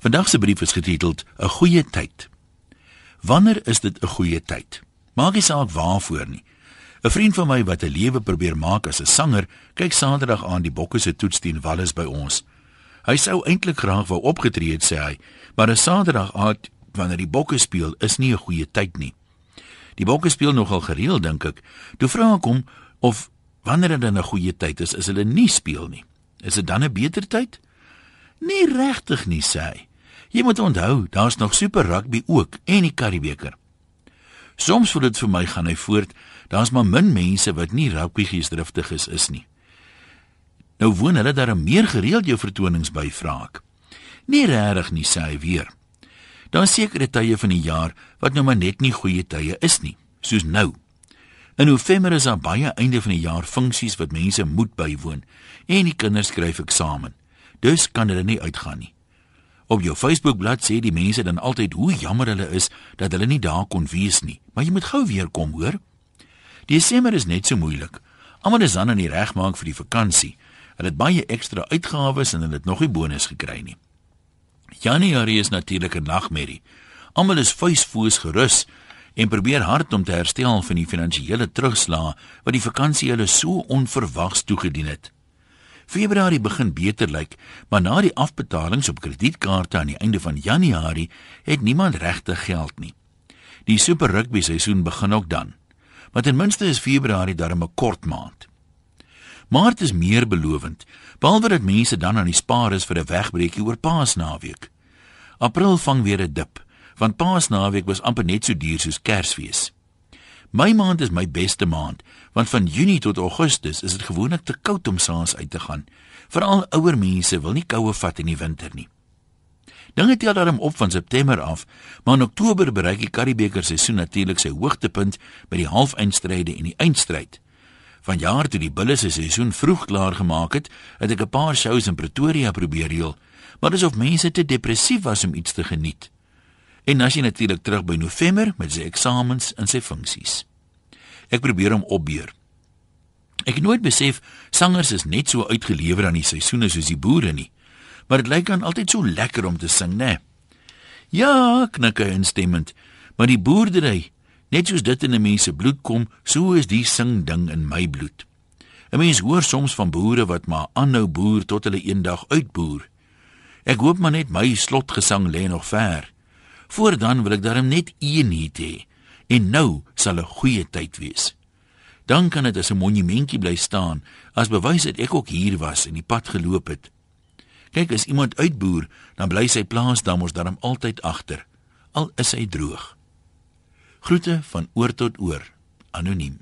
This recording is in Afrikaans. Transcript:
Vandag se brief is getiteld 'n goeie tyd. Wanneer is dit 'n goeie tyd? Maak nie saak waarvoor nie. 'n Vriend van my wat 'n lewe probeer maak as 'n sanger, kyk Saterdag aan die Bokke se toets teen Wallis by ons. Hy sou eintlik graag wou opgetree het, sê hy, maar 'n Saterdag aand wanneer die Bokke speel, is nie 'n goeie tyd nie. Die Bokke speel nogal gereeld, dink ek. Toe vra ek hom of wanneer dit 'n goeie tyd is, is hulle nie speel nie. Is dit dan 'n beter tyd? Nie regtig nie, sê hy. Jy moet onthou, daar's nog super rugby ook en die Karibeker. Soms voel dit vir my gaan hy voort, daar's maar min mense wat nie rugby geesdriftig is is nie. Nou woon hulle daar meer gereeld jou vertonings by vraak. Nie regtig nie, sê hy weer. Daar sekerre tye van die jaar wat nou maar net nie goeie tye is nie, soos nou. In November is daar baie einde van die jaar funksies wat mense moet bywoon en die kinders skryf eksamen. Dus kan hulle nie uitgaan nie. Op jou Facebook-blad sê die mense dan altyd hoe jammer hulle is dat hulle nie daar kon wees nie. Maar jy moet gou weer kom, hoor? Desember is net so moeilik. Almal is dan aan die regmaak vir die vakansie. Hulle het baie ekstra uitgawes en hulle het nog nie bonus gekry nie. Januarie is natuurlik 'n nagmerrie. Almal is vuisfoos gerus en probeer hard om te herstel van die finansiële terugslag wat die vakansie hulle so onverwags toegedien het. Februarie begin beter lyk, maar na die afbetalings op kredietkaarte aan die einde van Januarie het niemand regtig geld nie. Die super rugby seisoen begin ook dan. Maar ten minste is Februarie darem 'n kort maand. Maart is meer belovend, behalwe dat mense dan aan die spaar is vir 'n wegbreekie oor Paasnaweek. April vang weer 'n dip, want Paasnaweek was amper net so duur soos Kersfees. My maand is my beste maand, want van Junie tot Augustus is dit gewoonlik te koud om saans uit te gaan. Veral ouer mense wil nie koue vat in die winter nie. Dinge tel daarom op van September af, maar in Oktober bereik die Karibeker seisoen natuurlik sy hoogtepunt by die halfeindstryde en die eindstryd. Van jaar toe die Bulle se seisoen vroeg klaar gemaak het, het ek 'n paar shows in Pretoria probeer reël, maar dis of mense te depressief was om iets te geniet. En as jy natuurlik terug by November met sy eksamens en sy funksies. Ek probeer hom opbeur. Ek het nooit besef sangers is net so uitgelewer aan die seisoene soos die boere nie. Maar dit lyk dan altyd so lekker om te sing, né? Ja, knik hy instemmend. Maar die boerdery, net soos dit in 'n mens se bloed kom, so is die sing ding in my bloed. 'n Mens hoor soms van boere wat maar aanhou boer tot hulle eendag uitboer. Ek hoop maar net my slotgesang lê nog ver. Voordan wil ek darm net een hit hê en nou sal 'n goeie tyd wees. Dan kan dit as 'n monumentjie bly staan as bewys dat ek ook hier was en die pad geloop het. Kyk, as iemand uitboer, dan bly sy plaasdammers darm altyd agter, al is hy droog. Groete van oor tot oor, anoniem.